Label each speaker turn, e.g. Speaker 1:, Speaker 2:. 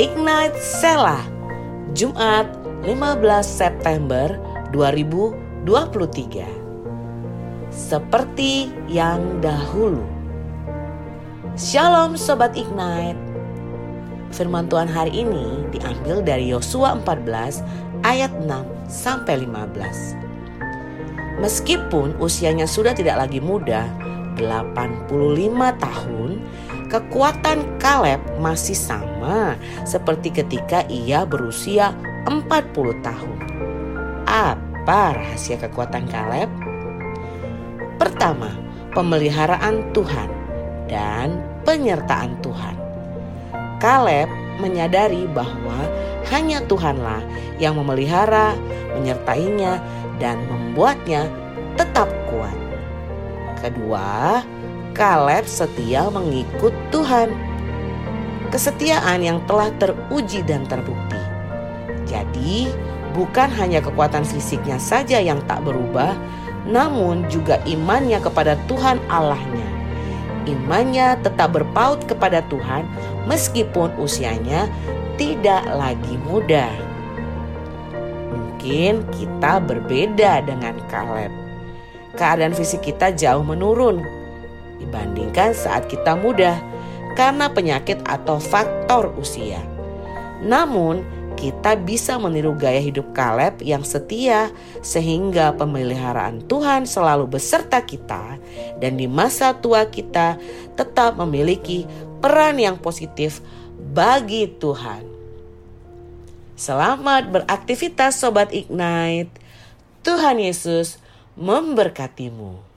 Speaker 1: Ignite Sela Jumat 15 September 2023 Seperti yang dahulu. Shalom Sobat Ignite. Firman Tuhan hari ini diambil dari Yosua 14 ayat 6 sampai 15 Meskipun usianya sudah tidak lagi muda 85 tahun kekuatan Kaleb masih sama seperti ketika ia berusia 40 tahun. Apa rahasia kekuatan Kaleb? Pertama, pemeliharaan Tuhan dan penyertaan Tuhan. Kaleb menyadari bahwa hanya Tuhanlah yang memelihara, menyertainya, dan membuatnya tetap kuat. Kedua, Kaleb setia mengikut Tuhan. Kesetiaan yang telah teruji dan terbukti. Jadi, bukan hanya kekuatan fisiknya saja yang tak berubah, namun juga imannya kepada Tuhan Allahnya. Imannya tetap berpaut kepada Tuhan meskipun usianya tidak lagi muda. Mungkin kita berbeda dengan Kaleb. Keadaan fisik kita jauh menurun dibandingkan saat kita muda karena penyakit atau faktor usia. Namun, kita bisa meniru gaya hidup Kaleb yang setia sehingga pemeliharaan Tuhan selalu beserta kita dan di masa tua kita tetap memiliki peran yang positif bagi Tuhan. Selamat beraktivitas sobat Ignite. Tuhan Yesus memberkatimu.